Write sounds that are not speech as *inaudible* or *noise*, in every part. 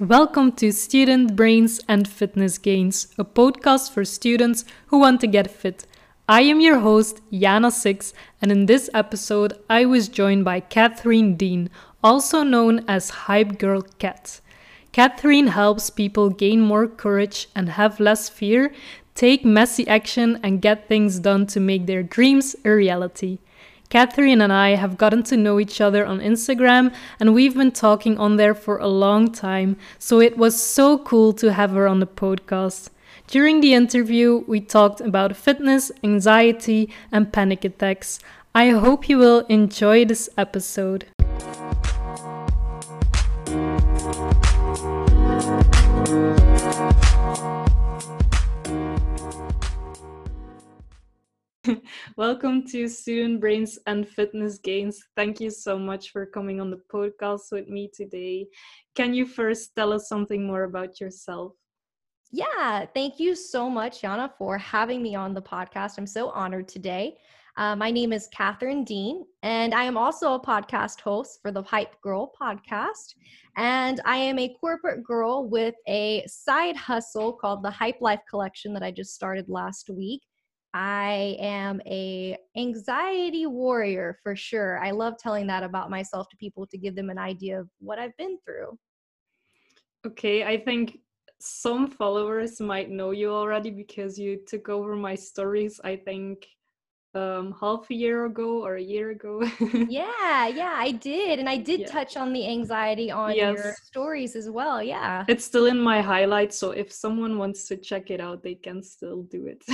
Welcome to Student Brains and Fitness Gains, a podcast for students who want to get fit. I am your host, Yana Six, and in this episode, I was joined by Catherine Dean, also known as Hype Girl Cat. Catherine helps people gain more courage and have less fear, take messy action, and get things done to make their dreams a reality. Catherine and I have gotten to know each other on Instagram and we've been talking on there for a long time, so it was so cool to have her on the podcast. During the interview, we talked about fitness, anxiety, and panic attacks. I hope you will enjoy this episode. *laughs* Welcome to Student Brains and Fitness Gains. Thank you so much for coming on the podcast with me today. Can you first tell us something more about yourself? Yeah, thank you so much, Yana, for having me on the podcast. I'm so honored today. Uh, my name is Catherine Dean, and I am also a podcast host for the Hype Girl podcast. And I am a corporate girl with a side hustle called the Hype Life Collection that I just started last week. I am a anxiety warrior for sure. I love telling that about myself to people to give them an idea of what I've been through. Okay, I think some followers might know you already because you took over my stories, I think um half a year ago or a year ago. *laughs* yeah, yeah, I did. And I did yeah. touch on the anxiety on yes. your stories as well. Yeah. It's still in my highlights, so if someone wants to check it out, they can still do it.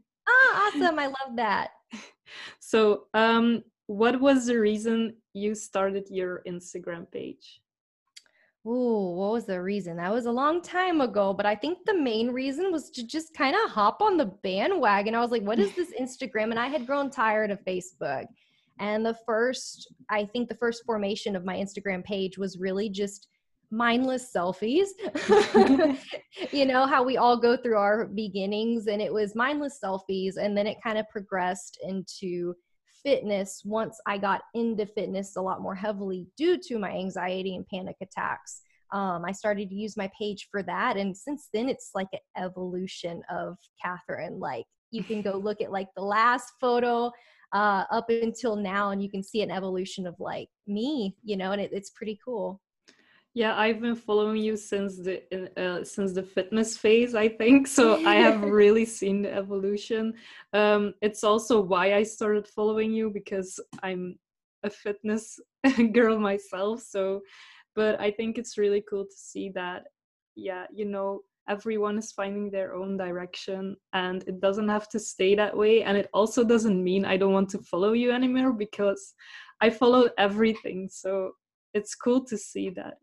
*laughs* ah, awesome. I love that. *laughs* So, um, what was the reason you started your Instagram page? Oh, what was the reason? That was a long time ago, but I think the main reason was to just kind of hop on the bandwagon. I was like, what is this Instagram? And I had grown tired of Facebook. And the first, I think the first formation of my Instagram page was really just mindless selfies. *laughs* *laughs* you know, how we all go through our beginnings, and it was mindless selfies. And then it kind of progressed into fitness once I got into fitness a lot more heavily due to my anxiety and panic attacks. Um, I started to use my page for that. And since then, it's like an evolution of Catherine. Like, you can go look at like the last photo uh, up until now, and you can see an evolution of like me, you know, and it, it's pretty cool. Yeah, I've been following you since the uh, since the fitness phase, I think. So I have *laughs* really seen the evolution. Um, it's also why I started following you because I'm a fitness *laughs* girl myself. So, but I think it's really cool to see that. Yeah, you know, everyone is finding their own direction, and it doesn't have to stay that way. And it also doesn't mean I don't want to follow you anymore because I follow everything. So it's cool to see that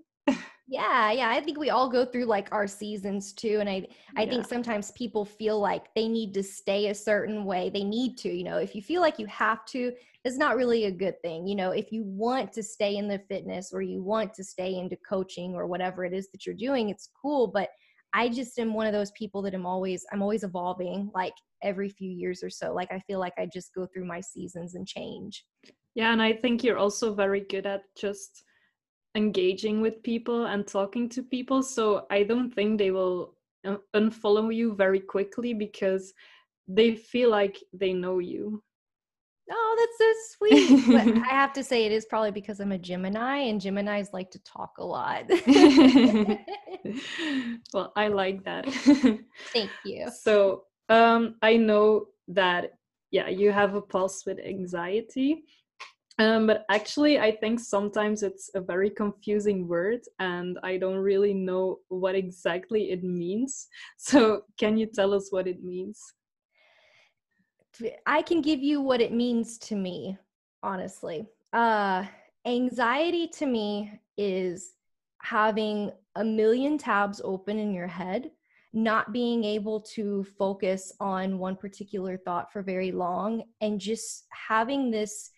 yeah yeah i think we all go through like our seasons too and i i yeah. think sometimes people feel like they need to stay a certain way they need to you know if you feel like you have to it's not really a good thing you know if you want to stay in the fitness or you want to stay into coaching or whatever it is that you're doing it's cool but i just am one of those people that i'm always i'm always evolving like every few years or so like i feel like i just go through my seasons and change yeah and i think you're also very good at just engaging with people and talking to people. So I don't think they will unfollow you very quickly because they feel like they know you. Oh, that's so sweet. but I have to say, it is probably because I'm a Gemini, and Geminis like to talk a lot. *laughs* well, I like that. Thank *laughs* you. So, um, I know that, yeah, you have a pulse with anxiety. Um, but actually, I think sometimes it's a very confusing word, and I don't really know what exactly it means. *laughs* So, can you tell us what it means? I can give you what it means to me, honestly. Uh, anxiety to me is having a million tabs open in your head, not being able to focus on one particular thought for very long, and just having this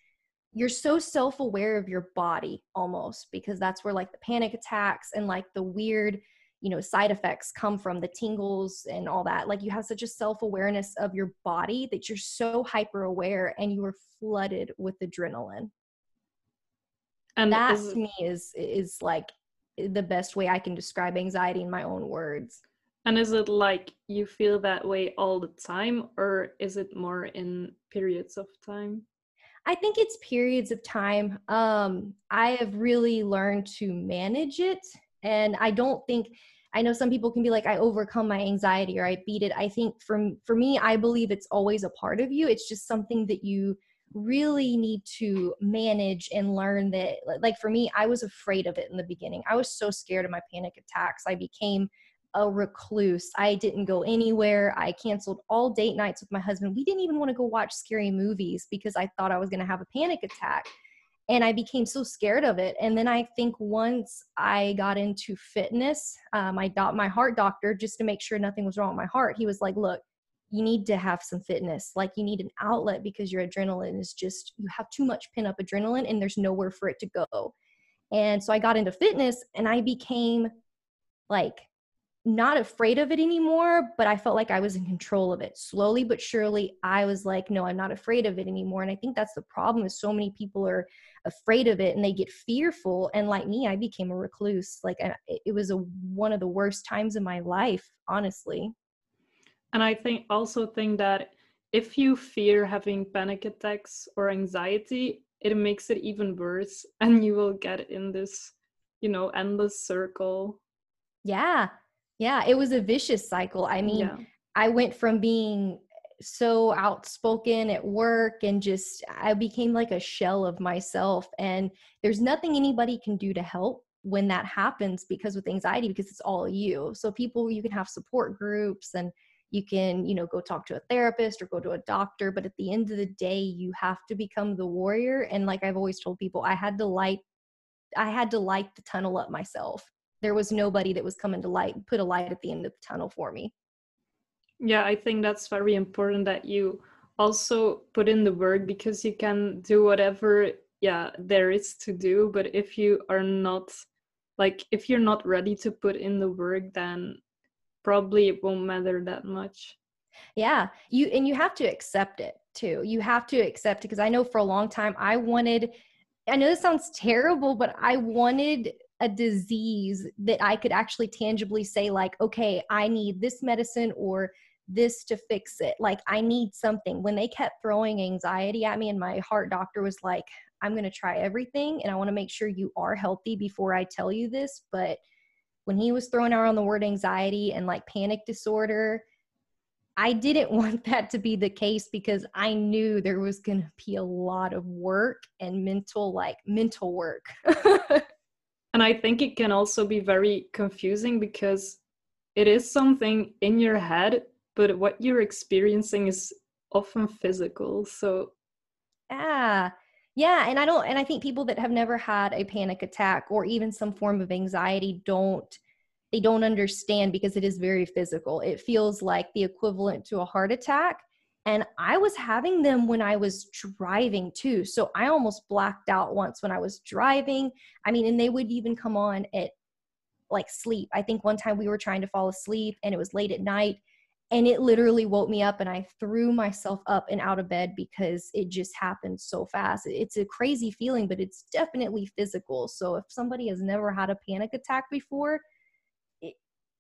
you're so self-aware of your body almost because that's where like the panic attacks and like the weird you know side effects come from the tingles and all that like you have such a self-awareness of your body that you're so hyper aware and you are flooded with adrenaline and that is, to me is is like the best way I can describe anxiety in my own words. And is it like you feel that way all the time, or is it more in periods of time? I think it's periods of time. Um, I have really learned to manage it. And I don't think, I know some people can be like, I overcome my anxiety or I beat it. I think for, for me, I believe it's always a part of you. It's just something that you really need to manage and learn that like for me i was afraid of it in the beginning i was so scared of my panic attacks i became a recluse. I didn't go anywhere. I canceled all date nights with my husband. We didn't even want to go watch scary movies because I thought I was going to have a panic attack. And I became so scared of it. And then I think once I got into fitness, um, my, do- my heart doctor, just to make sure nothing was wrong with my heart, he was like, look, you need to have some fitness. Like you need an outlet because your adrenaline is just, you have too much pin up adrenaline and there's nowhere for it to go. And so I got into fitness and I became like not afraid of it anymore, but I felt like I was in control of it. Slowly but surely, I was like, no, I'm not afraid of it anymore. And I think that's the problem is so many people are afraid of it and they get fearful. And like me, I became a recluse. Like it was a one of the worst times in my life, honestly. And I think also think that if you fear having panic attacks or anxiety, it makes it even worse *laughs* and you will get in this, you know, endless circle. Yeah, yeah, it was a vicious cycle. I mean, yeah. I went from being so outspoken at work and just I became like a shell of myself and there's nothing anybody can do to help when that happens because with anxiety because it's all you. So people you can have support groups and you can, you know, go talk to a therapist or go to a doctor, but at the end of the day you have to become the warrior and like I've always told people I had to light I had to light the tunnel up myself there was nobody that was coming to light put a light at the end of the tunnel for me. Yeah i think that's very important that you also put in the work because you can do whatever yeah there is to do. But if you are not like if you're not ready to put in the work then probably it won't matter that much. Yeah you and you have to accept it too. You have to accept it because i know for a long time i wanted i know this sounds terrible but i wanted a disease that I could actually tangibly say, like, okay, I need this medicine or this to fix it. Like, I need something. When they kept throwing anxiety at me, and my heart doctor was like, I'm going to try everything and I want to make sure you are healthy before I tell you this. But when he was throwing around the word anxiety and like panic disorder, I didn't *laughs* want that to be the case because I knew there was going to be a lot of work and mental, like mental work. *laughs* And I think it can also be very confusing because it is something in your head, but what you're experiencing is often physical. So, yeah. Yeah, and I don't and I think people that have never had a panic attack or even some form of anxiety don't they don't understand because it is very physical. It feels like the equivalent to a heart attack and I was having them when I was driving too. So I almost blacked out once when I was driving. I mean, and they would even come on at like sleep. I think one time we were trying to fall asleep and it was late at night and it literally woke me up and I threw myself up and out of bed because it just happened so fast. It's a crazy feeling, but it's definitely physical. So if somebody has never had a panic attack before, it,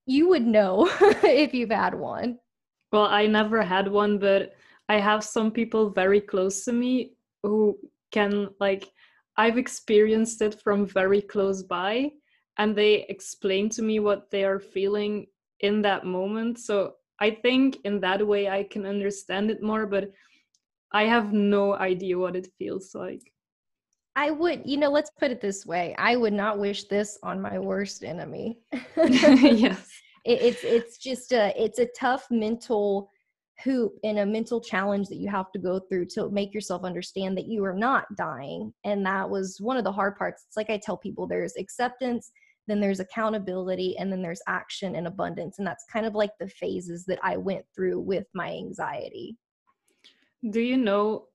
you would know *laughs* if you've had one. Well, I never had one, but I have some people very close to me who can, like, I've experienced it from very close by, and they explain to me what they are feeling in that moment. So I think in that way I can understand it more, but I have no idea what it feels like. I would, you know, let's put it this way. I would not wish this on my worst enemy. *laughs* *laughs* yes it, it's it's just a it's a tough mental hoop and a mental challenge that you have to go through to make yourself understand that you are not dying. And that was one of the hard parts. It's like i tell people there's acceptance then there's accountability and then there's action and abundance. And that's kind of like the phases that i went through with my anxiety. Do you know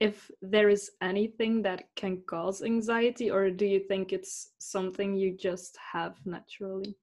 if there is anything that can cause anxiety or do you think it's something you just have naturally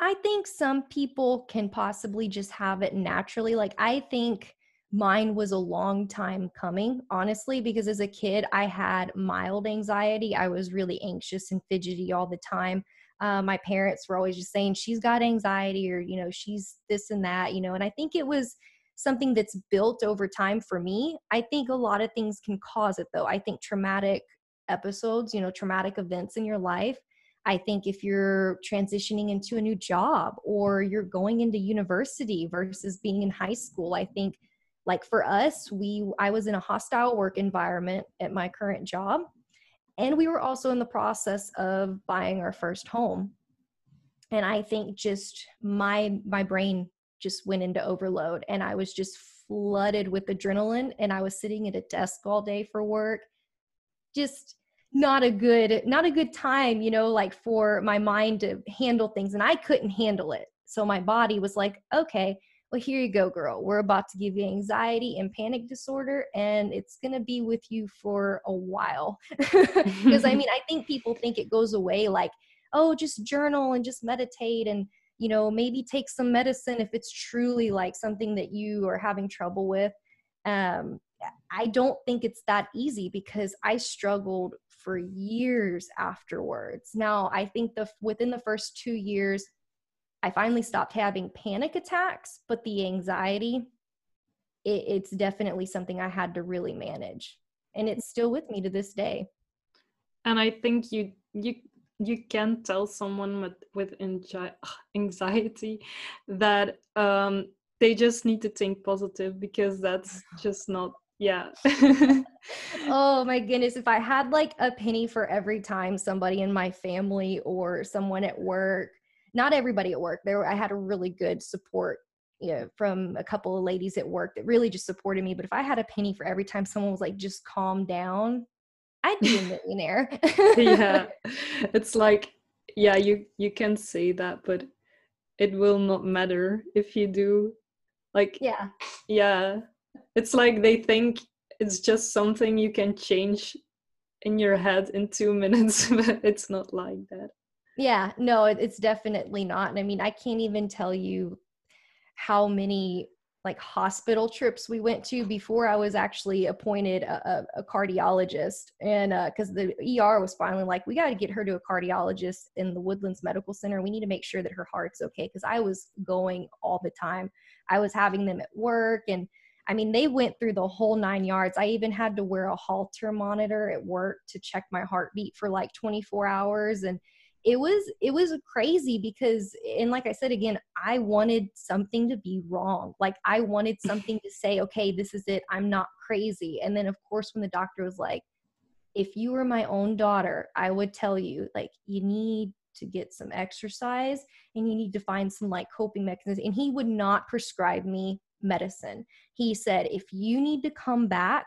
I think some people can possibly just have it naturally. Like, I think mine was a long time coming, honestly, because as a kid, I had mild anxiety. I was really anxious and fidgety all the time. uh, my parents were always just saying she's got anxiety or you know she's this and that you know and i think it was something that's built over time for me i think a lot of things can cause it though i think traumatic episodes you know traumatic events in your life I think if you're transitioning into a new job or you're going into university versus being in high school, I think like for us, we I was in a hostile work environment at my current job and we were also in the process of buying our first home. And I think just my my brain just went into overload and I was just flooded with adrenaline and I was sitting at a desk all day for work just not a good not a good time you know like for my mind to handle things and i couldn't handle it. So my body was like okay well here you go girl. We're about to give you anxiety and panic disorder and it's going to be with you for a while. *laughs* Because i mean i think people think it goes away like oh just journal and just meditate and you know maybe take some medicine if it's truly like something that you are having trouble with. Um I don't think it's that easy because I struggled for years afterwards. Now, I think the within the first 2 years I finally stopped having panic attacks, but the anxiety it, it's definitely something I had to really manage. And it's still with me to this day. And I think you you you can tell someone with with *sighs* anxiety that um, they just need to think positive because that's *sighs* just not yeah. *laughs* oh my goodness. If I had like a penny for every time somebody in my family or someone at work, not everybody at work, there I had a really good support you know, from a couple of ladies at work that really just supported me. But if I had a penny for every time someone was like, just calm down, I'd be a millionaire. yeah. *laughs* It's like, yeah, you you can say that, but it will not matter if you do. Like yeah. Yeah it's like they think it's just something you can change in your head in two *laughs* minutes but it's not like that yeah no it's definitely not and i mean i can't even tell you how many like hospital trips we went to before I was actually appointed a, a, a cardiologist. And because uh, the ER was finally like, we got to get her to a cardiologist in the Woodlands Medical Center. We need to make sure that her heart's okay. Because I was going all the time. I was having them at work and I mean, they went through the whole nine yards. I even had to wear a Holter monitor at work to check my heartbeat for like 24 hours. And it was it was crazy because and like i said again i wanted something to be wrong like i wanted *laughs* something to say okay this is it i'm not crazy and then of course when the doctor was like if you were my own daughter i would tell you like you need to get some exercise and you need to find some like coping mechanisms and he would not prescribe me medicine. He said, if you need to come back,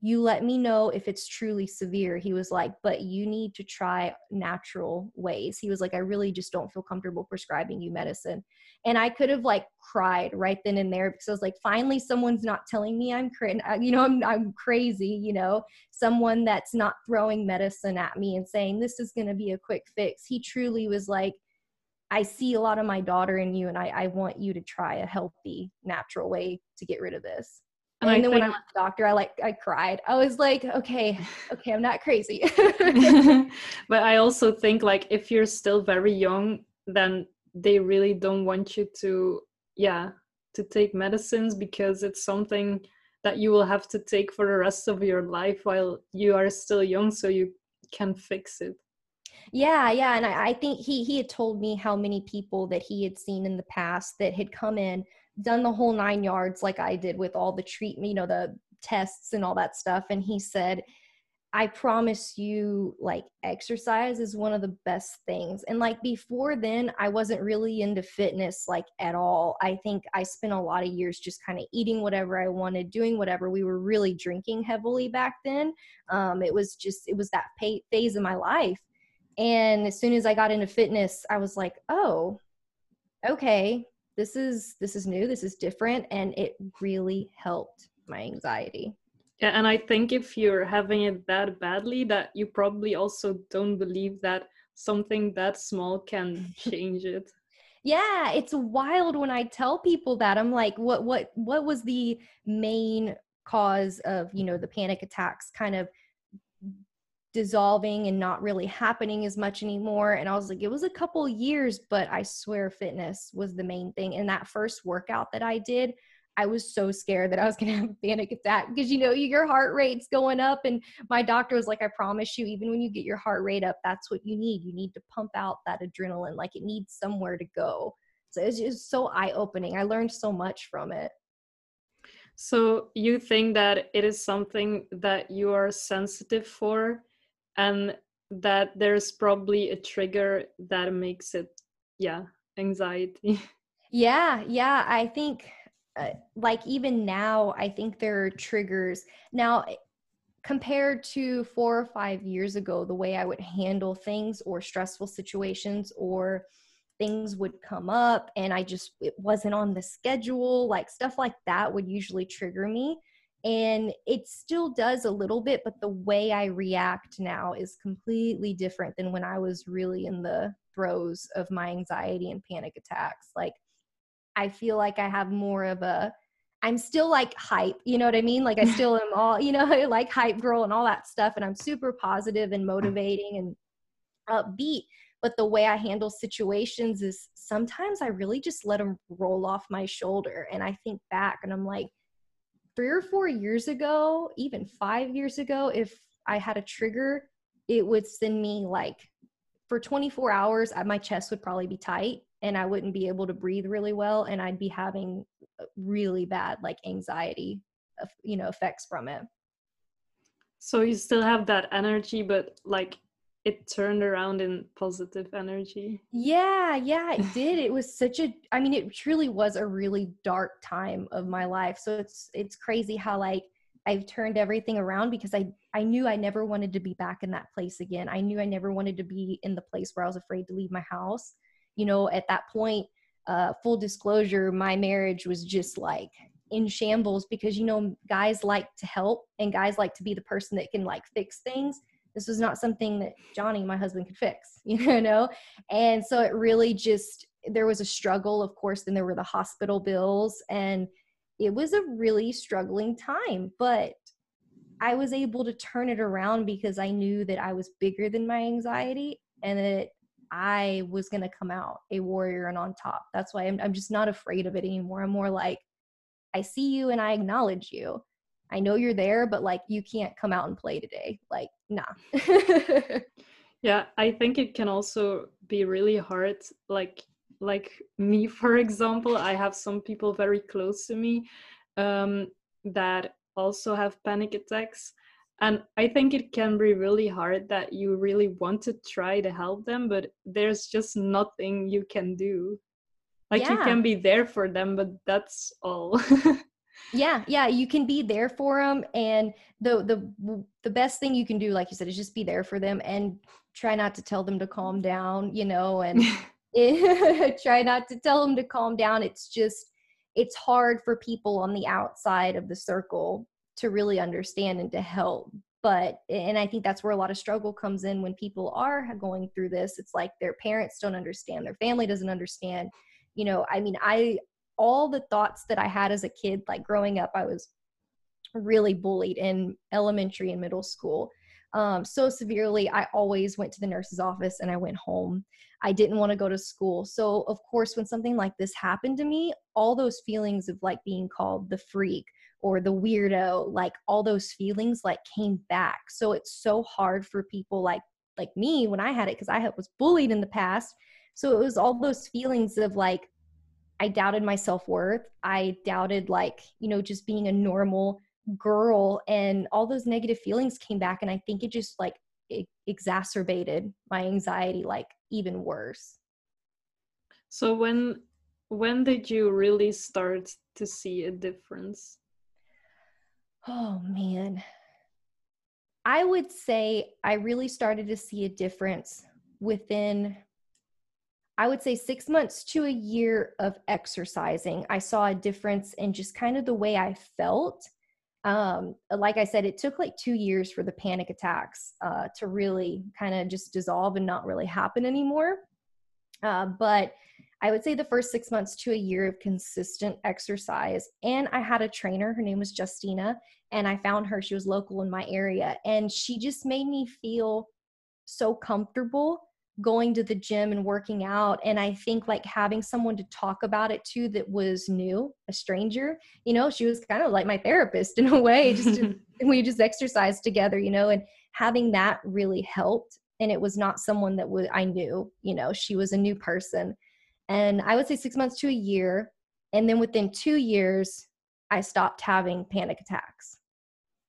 you let me know if it's truly severe. He was like, but you need to try natural ways. He was like, I really just don't feel comfortable prescribing you medicine. And I could have like cried right then and there because I was like, finally, someone's not telling me I'm crazy. Uh, you know, I'm, I'm crazy, you know, someone that's not throwing medicine at me and saying, this is going to be a quick fix. He truly was like, I see a lot of my daughter in you, and I, I want you to try a healthy, natural way to get rid of this. And, and then think, when I left the doctor, I like I cried. I was like, okay, *laughs* okay, I'm not crazy. *laughs* but I also think like if you're still very young, then they really don't want you to, yeah, to take medicines because it's something that you will have to take for the rest of your life while you are still young, so you can fix it. Yeah, yeah, and I, I think he he had told me how many people that he had seen in the past that had come in, done the whole nine yards like I did with all the treatment, you know, the tests and all that stuff, and he said I promise you, like, exercise is one of the best things. And like before then, I wasn't really into fitness, like, at all. I think I spent a lot of years just kind of eating whatever I wanted, doing whatever. We were really drinking heavily back then. Um, it was just, it was that phase of my life. And as soon as I got into fitness, I was like, oh, okay, this is this is new, this is different, and it really helped my anxiety. Yeah, and I think if you're having it that badly, that you probably also don't believe that something that small can *laughs* change it. yeah, it's wild when I tell people that. I'm like, what what what was the main cause of, you know, the panic attacks kind of dissolving and not really happening as much anymore. And I was like, it was a couple years, but I swear fitness was the main thing. And that first workout that I did, I was so scared that I was *laughs* going to have a panic attack because you know your heart rate's going up and my doctor was like I promise you even when you get your heart rate up that's what you need you need to pump out that adrenaline like it needs somewhere to go so it's just so eye opening I learned so much from it so you think that it is something that you are sensitive for and that there's probably a trigger that makes it yeah anxiety. *laughs* Yeah yeah I think uh, like even now i think there are triggers. Now eh, compared to four or five years ago the way i would handle things or stressful situations or things would come up and i just it wasn't on the schedule like stuff like that would usually trigger me and it still does a little bit but the way i react now is completely different than when i was really in the throes of my anxiety and panic attacks like I feel like I have more of a I'm still like hype, you know what I mean? Like I still am all, you know, *laughs* like hype girl and all that stuff and I'm super positive and mm. motivating and upbeat, but the way I handle situations is sometimes I really just let them roll off my shoulder and I think back and I'm like 3 or 4 years ago, even 5 years ago, if I had a trigger, it would send me like for 24 hours, my chest would probably be tight and I wouldn't be able to breathe really well and I'd be having uh, really bad like anxiety you know effects from it. So you still have that energy but like it turned around in positive energy. Yeah, yeah, it did. it *laughs* was such a I mean it truly was a really dark time of my life. So it's it's crazy how like I've turned everything around because I I knew I never wanted to be back in that place again. I knew I never wanted to be in the place where I was afraid to leave my house you know, at that point, uh, full disclosure, my marriage was just like in shambles because, you know, guys like to help and guys like to be the person that can like fix things. This was not something that Johnny, my husband, could fix, *laughs* you know? And so it really just, there was a struggle. Of course, then there were the hospital bills, and it was a really struggling time. But I was able to turn it around because I knew that I was bigger than my anxiety and that I was going to come out a warrior and on top. That's why I'm, I'm just not afraid of it anymore. I'm more like, I see you and I acknowledge you. I know you're there, but like you can't come out and play today. Like, nah. *laughs* yeah, I think it can also be really hard. Like, like me, *laughs* for example, I have some people very close to me um, that also have panic attacks and i think it can be really hard that you really want to try to help them but there's just nothing you can do like yeah. you can be there for them but that's all *laughs* yeah yeah you can be there for them and the the the best thing you can do like you said is just be there for them and try not to tell them to calm down you know and it, *laughs* *laughs* try not to tell them to calm down. It's just it's hard for people on the outside of the circle to really understand and to help but and i think that's where a lot of struggle comes in when people are going through this. It's like their parents don't understand their family doesn't understand. You know i mean i all the thoughts that i had as a kid like growing up i was really bullied in elementary and middle school. Um, so severely i always went to the nurse's office and i went home. I didn't want to go to school. So of course when something like this happened to me all those feelings of like being called the freak or the weirdo like all those feelings like came back. So it's so hard for people like like me when i had it because i was bullied in the past. So it was all those feelings of like i doubted my self-worth. I doubted like you know just being a normal girl and all those negative feelings came back and i think it just like it exacerbated my anxiety like even worse. So when when did you really start to see a difference? Oh man. I would say I really started to see a difference within I would say 6 months to a year of exercising. I saw a difference in just kind of the way I felt. Um, like I said, it took like two years for the panic attacks uh, to really kind of just dissolve and not really happen anymore. Uh, but I would say the first six months to a year of consistent exercise. And I had a trainer, her name was Justina, and I found her. She was local in my area, and she just made me feel so comfortable going to the gym and working out and i think like having someone to talk about it to that was new a stranger you know she was kind of like my therapist *laughs* in a way just *laughs* we just exercised together you know and having that really helped and it was not someone that was i knew you know she was a new person. And i would say six months to a year and then within two years i stopped having panic attacks.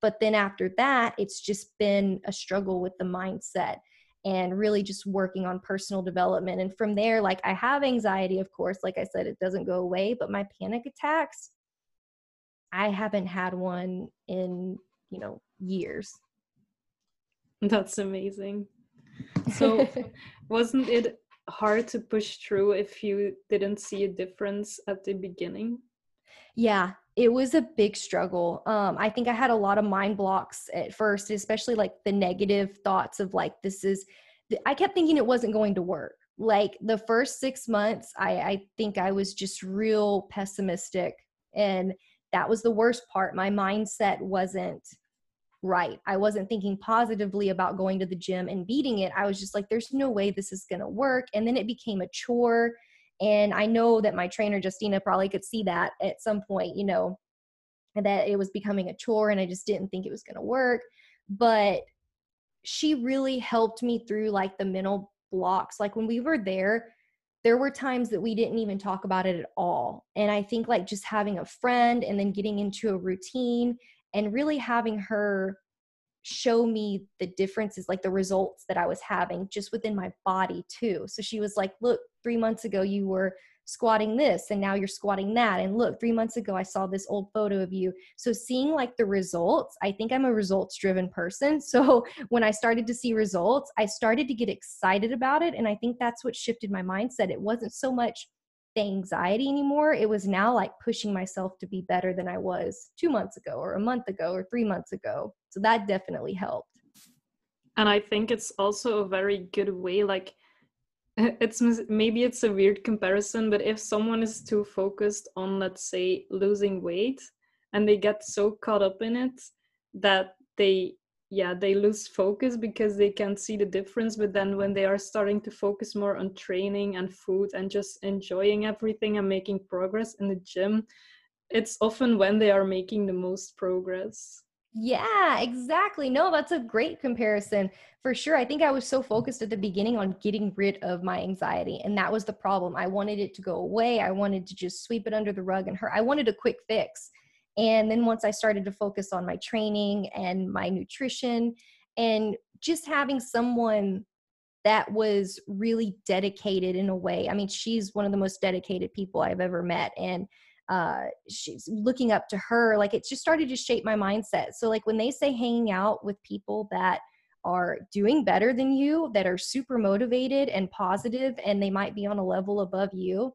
But then after that it's just been a struggle with the mindset and really just working on personal development. And from there like i have anxiety of course like i said it doesn't go away but my panic attacks i haven't had one in you know years. That's amazing. So *laughs* wasn't it hard to push through if you didn't see a difference at the beginning? Yeah it was a big struggle um i think i had a lot of mind blocks at first especially like the negative thoughts of like this is i kept thinking it wasn't going to work like the first six months i i think i was just real pessimistic and that was the worst part my mindset wasn't right. I wasn't thinking positively about going to the gym and beating it. I was just like, there's no way this is going to work. And then it became a chore. And I know that my trainer, Justina, probably could see that at some point, you know, that it was becoming a chore and I just didn't think it was going to work. But she really helped me through like the mental blocks. Like when we were there, there were times that we didn't even talk about it at all. And I think like just having a friend and then getting into a routine and really having her show me the differences like the results that i was having just within my body too so she was like look 3 months ago you were squatting this and now you're squatting that and look 3 months ago I saw this old photo of you so seeing like the results I think I'm a results driven person *laughs* so when I started to see results I started to get excited about it and I think that's what shifted my mindset it wasn't so much the anxiety anymore. It was now like pushing myself to be better than I was two months ago, or a month ago, or three months ago. So that definitely helped. And I think it's also a very good way, like, *laughs* it's maybe it's a weird comparison, but if someone is too focused on, let's say, losing weight and they get so caught up in it that they yeah they lose focus because they can't see the difference but then when they are starting to focus more on training and food and just enjoying everything and making progress in the gym it's often when they are making the most progress yeah, exactly. No, that's a great comparison for sure. I think I was so focused at the beginning on getting rid of my anxiety, and that was the problem. I wanted it to go away. I wanted to just sweep it under the rug and hurt. I wanted a quick fix. And then once I started to focus on my training and my nutrition and just having someone that was really dedicated in a way. I mean, she's one of the most dedicated people I've ever met. And uh, she's looking up to her. Like it just started to shape my mindset. So, like when they say hanging out with people that are doing better than you, that are super motivated and positive, and they might be on a level above you,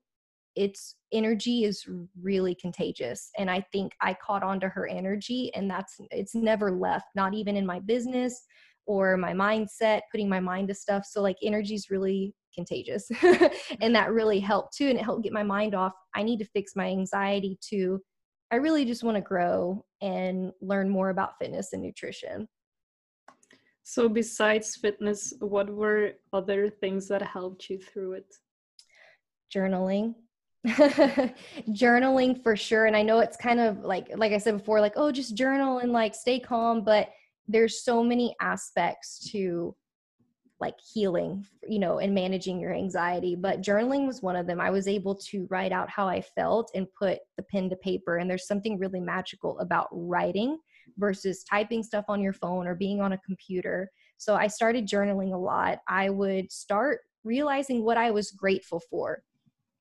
its energy is really contagious and i think i caught on to her energy and that's it's never left not even in my business or my mindset putting my mind to stuff so like energy is really contagious *laughs* and mm-hmm. that really helped too and it helped get my mind off i need to fix my anxiety too. i really just want to grow and learn more about fitness and nutrition. So besides fitness what were other things that helped you through it? Journaling. *laughs* Journaling for sure and i know it's kind of like like i said before like oh just journal and like stay calm but there's so many aspects to like healing you know and managing your anxiety but journaling was one of them. I was able to write out how i felt and put the pen to paper and there's something really magical about writing versus typing stuff on your phone or being on a computer. So i started journaling a lot. I would start realizing what i was grateful for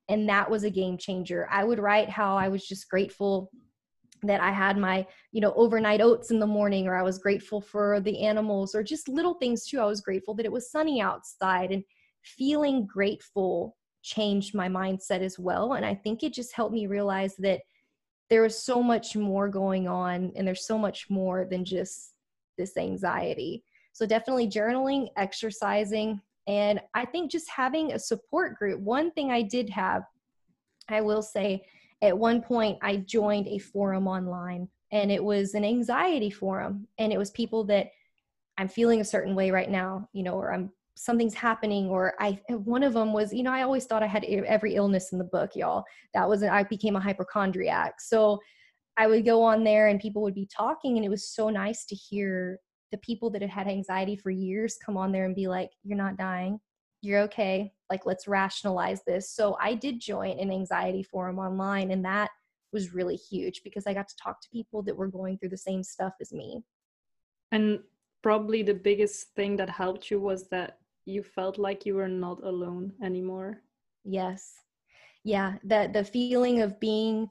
and that was a game changer. I would write how i was just grateful that i had my you know overnight oats in the morning or i was grateful for the animals or just little things too i was grateful that it was sunny outside and feeling grateful changed my mindset as well and i think it just helped me realize that there was so much more going on and there's so much more than just this anxiety. So definitely journaling exercising And I think just having a support group, one thing I did have, I will say, at one point I joined a forum online and it was an anxiety forum and it was people that I'm feeling a certain way right now, you know, or I'm something's happening or I one of them was, you know, I always thought I had every illness in the book, y'all. That was I became a hypochondriac. So I would go on there and people would be talking and it was so nice to hear the people that had had anxiety for years come on there and be like, you're not dying. You're okay. Like, let's rationalize this. So I did join an anxiety forum online, and that was really huge because I got to talk to people that were going through the same stuff as me. And probably the biggest thing that helped you was that you felt like you were not alone anymore. Yes. Yeah, that the feeling of being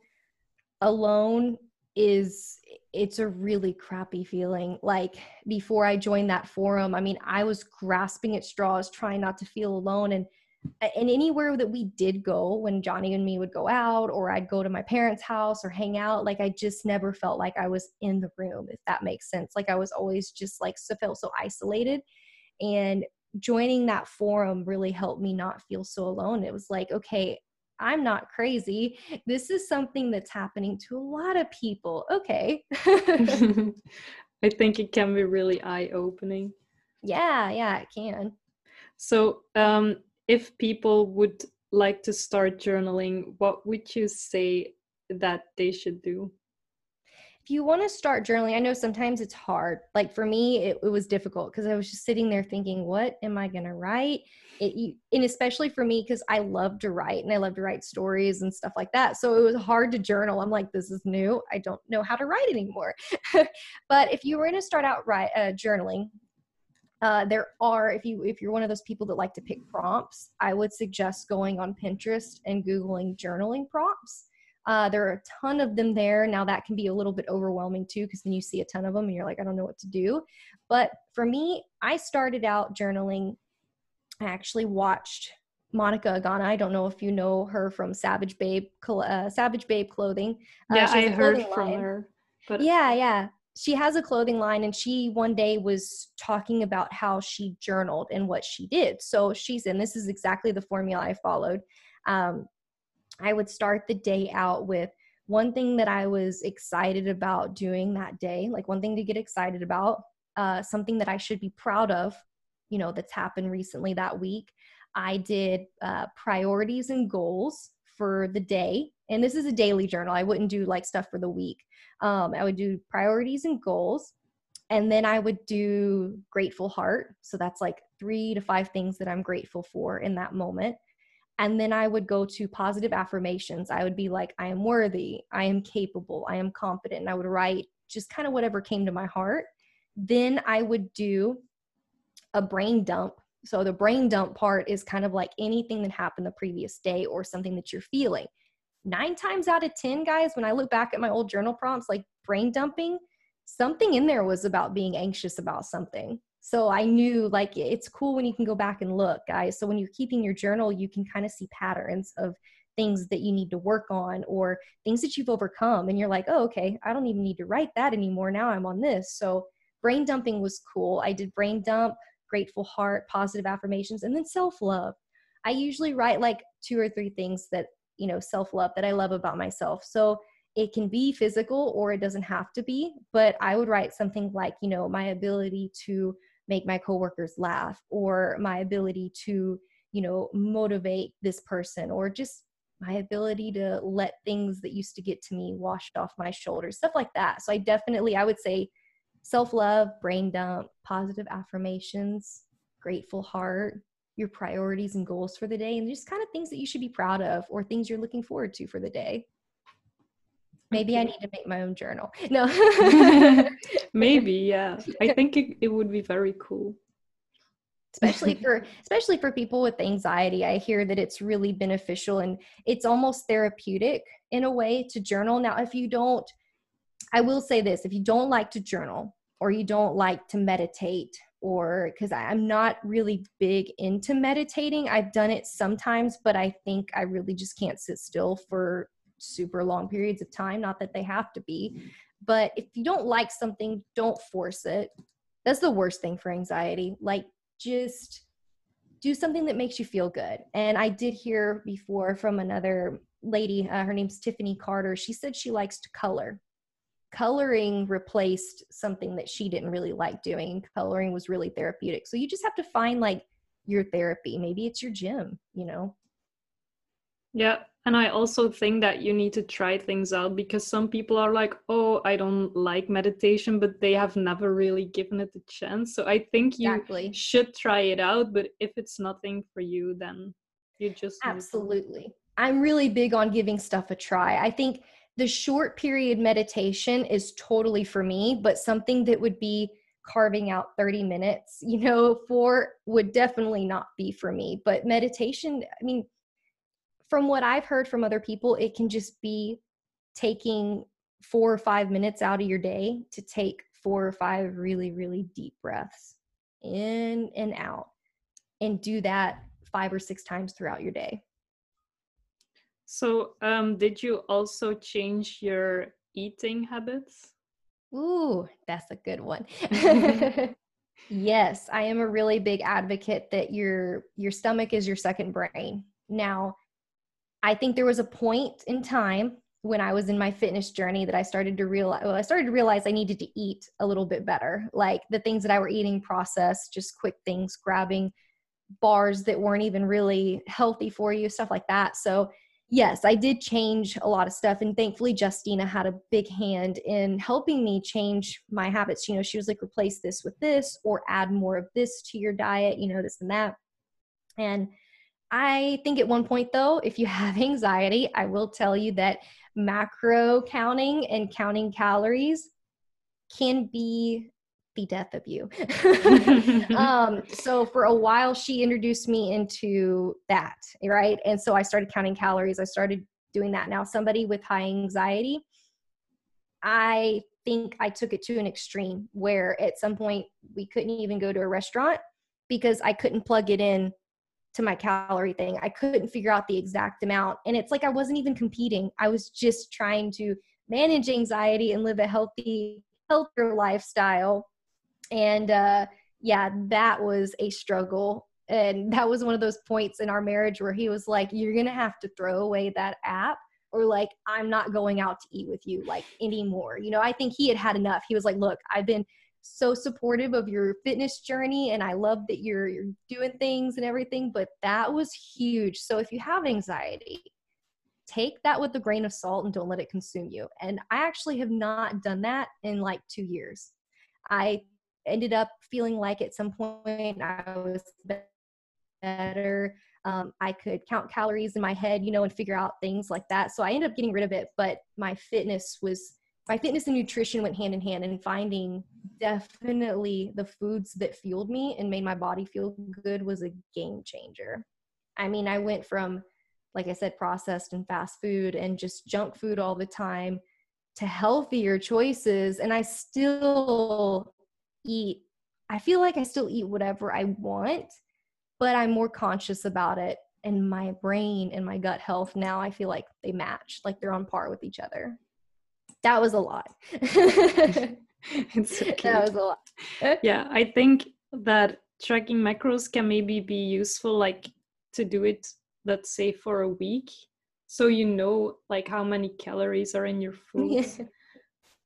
alone is it's a really crappy feeling. Like before I joined that forum, I mean, I was grasping at straws, trying not to feel alone. And and anywhere that we did go, when Johnny and me would go out, or I'd go to my parents' house or hang out, like I just never felt like I was in the room, if that makes sense. Like I was always just like so felt so isolated. And joining that forum really helped me not feel so alone. It was like, okay, I'm not crazy. This is something that's happening to a lot of people. Okay. *laughs* *laughs* I think it can be really eye opening. Yeah, yeah, it can. So, um, if people would like to start journaling, what would you say that they should do? If you want to start journaling, I know sometimes it's hard. Like for me, it, it was difficult because I was just sitting there thinking, what am I going to write? It, you, and especially for me, because I love to write and I love to write stories and stuff like that. So it was hard to journal. I'm like, this is new. I don't know how to write anymore. *laughs* but if you were going to start out write, uh, journaling, uh, there are if you if you're one of those people that like to pick prompts i would suggest going on pinterest and googling journaling prompts uh, there are a ton of them there. Now, that can be a little bit overwhelming too, because then you see a ton of them and you're like, I don't know what to do. But for me, I started out journaling. I actually watched Monica Agana. I don't know if you know her from Savage Babe, uh, Savage Babe Clothing. Uh, yeah, I heard from line. her. But yeah, yeah, she has a clothing line, and she one day was talking about how she journaled and what she did. So she's in. This is exactly the formula I followed. Um, I would start the day out with one thing that I was excited about doing that day, like one thing to get excited about, uh, something that I should be proud of, you know, that's happened recently that week. I did uh, priorities and goals for the day. And this is a daily journal. I wouldn't do like stuff for the week. Um, I would do priorities and goals. And then I would do grateful heart. So that's like three to five things that I'm grateful for in that moment. And then I would go to positive affirmations. I would be like, I am worthy, I am capable, I am confident. And I would write just kind of whatever came to my heart. Then I would do a brain dump. So the brain dump part is kind of like anything that happened the previous day or something that you're feeling. Nine times out of 10, guys, when I look back at my old journal prompts, like brain dumping, something in there was about being anxious about something. So I knew like it's cool when you can go back and look, guys. So when you're keeping your journal, you can kind of see patterns of things that you need to work on or things that you've overcome. And you're like, oh, okay, I don't even need to write that anymore. Now I'm on this. So brain dumping was cool. I did brain dump, grateful heart, positive affirmations, and then self love. I usually write like two or three things that, you know, self love that I love about myself. So it can be physical or it doesn't have to be, but I would write something like, you know, my ability to make my coworkers laugh or my ability to you know motivate this person or just my ability to let things that used to get to me washed off my shoulders stuff like that. So i definitely i would say self-love brain dump positive affirmations grateful heart your priorities and goals for the day and just kind of things that you should be proud of or things you're looking forward to for the day maybe I need to make my own journal. *laughs* No. *laughs* maybe, *laughs* yeah. I think it, it would be very cool. especially for especially for people with anxiety i hear that it's really beneficial and it's almost therapeutic in a way to journal now if you don't i will say this if you don't like to journal or you don't like to meditate or because i'm not really big into meditating i've done it sometimes but i think i really just can't sit still for super long periods of time. Not that they have to be, but if you don't like something, don't force it. That's the worst thing for anxiety. Like, just do something that makes you feel good. And I did hear before from another lady, uh, her name's Tiffany Carter. She said she likes to color. Coloring replaced something that she didn't really like doing. Coloring was really therapeutic. So you just have to find like your therapy. Maybe it's your gym, you know? Yeah. And I also think that you need to try things out because some people are like, oh, I don't like meditation, but they have never really given it a chance. So I think you exactly. should try it out. But if it's nothing for you, then you just. Absolutely. I'm really big on giving stuff a try. I think the short period meditation is totally for me, but something that would be carving out 30 minutes, you know, for would definitely not be for me. But meditation, I mean, from what I've heard from other people, it can just be taking four or five minutes out of your day to take four or five really, really deep breaths in and out and do that five or six times throughout your day. So, um, did you also change your eating habits? Ooh, that's a good one. *laughs* yes, I am a really big advocate that your your stomach is your second brain. Now, I think there was a point in time when I was in my fitness journey that I started to realize well, I started to realize I needed to eat a little bit better. Like the things that I were eating processed, just quick things, grabbing bars that weren't even really healthy for you, stuff like that. So yes, I did change a lot of stuff. And thankfully, Justina had a big hand in helping me change my habits. You know, she was like, replace this with this or add more of this to your diet, you know, this and that. And I think at one point, though, if you have *laughs* anxiety, I will tell you that macro counting and counting calories can be the death of you. *laughs* *laughs* um, so for a while, she introduced me into that, right? And so I started counting calories. I started doing that. Now, somebody with high anxiety, I think I took it to an extreme where at some point we couldn't even go to a restaurant because I couldn't plug it in to my calorie thing. I couldn't figure out the exact amount. And it's like I wasn't even competing. I was just trying to manage anxiety and live a healthy, healthier lifestyle. And uh, yeah, that was a struggle. And *laughs* that was one of those points in our marriage where he was like, You're going to have to throw away that app. Or like, I'm not going out to eat with you like anymore. You know, I think he had had enough. He was like, Look, I've been so supportive of your fitness journey and I love that you're you're doing things and everything, but that was huge. So if you have anxiety, take that with a grain of salt and don't let it consume you. And I actually have not done that in like 2 years. I ended up feeling like at some point I was better. Um, I could count calories in my head, you know, and figure out things like that. So I ended up getting rid of it, but my fitness was my fitness and nutrition went hand in hand and finding definitely the foods that fueled me and made my body feel good was a game changer. I mean, I went from, like I said, processed and fast food and just junk food all the time to healthier choices. And I still eat, I feel like I still eat whatever I want, but I'm more conscious about it. And my brain and my gut health now, I feel like they match, like they're on par with each other that was a lot. *laughs* it's so that was a lot. *laughs* yeah, I think that tracking macros can maybe be useful, like to do it, let's say, for a week, so you know like how many calories are in your *laughs* food.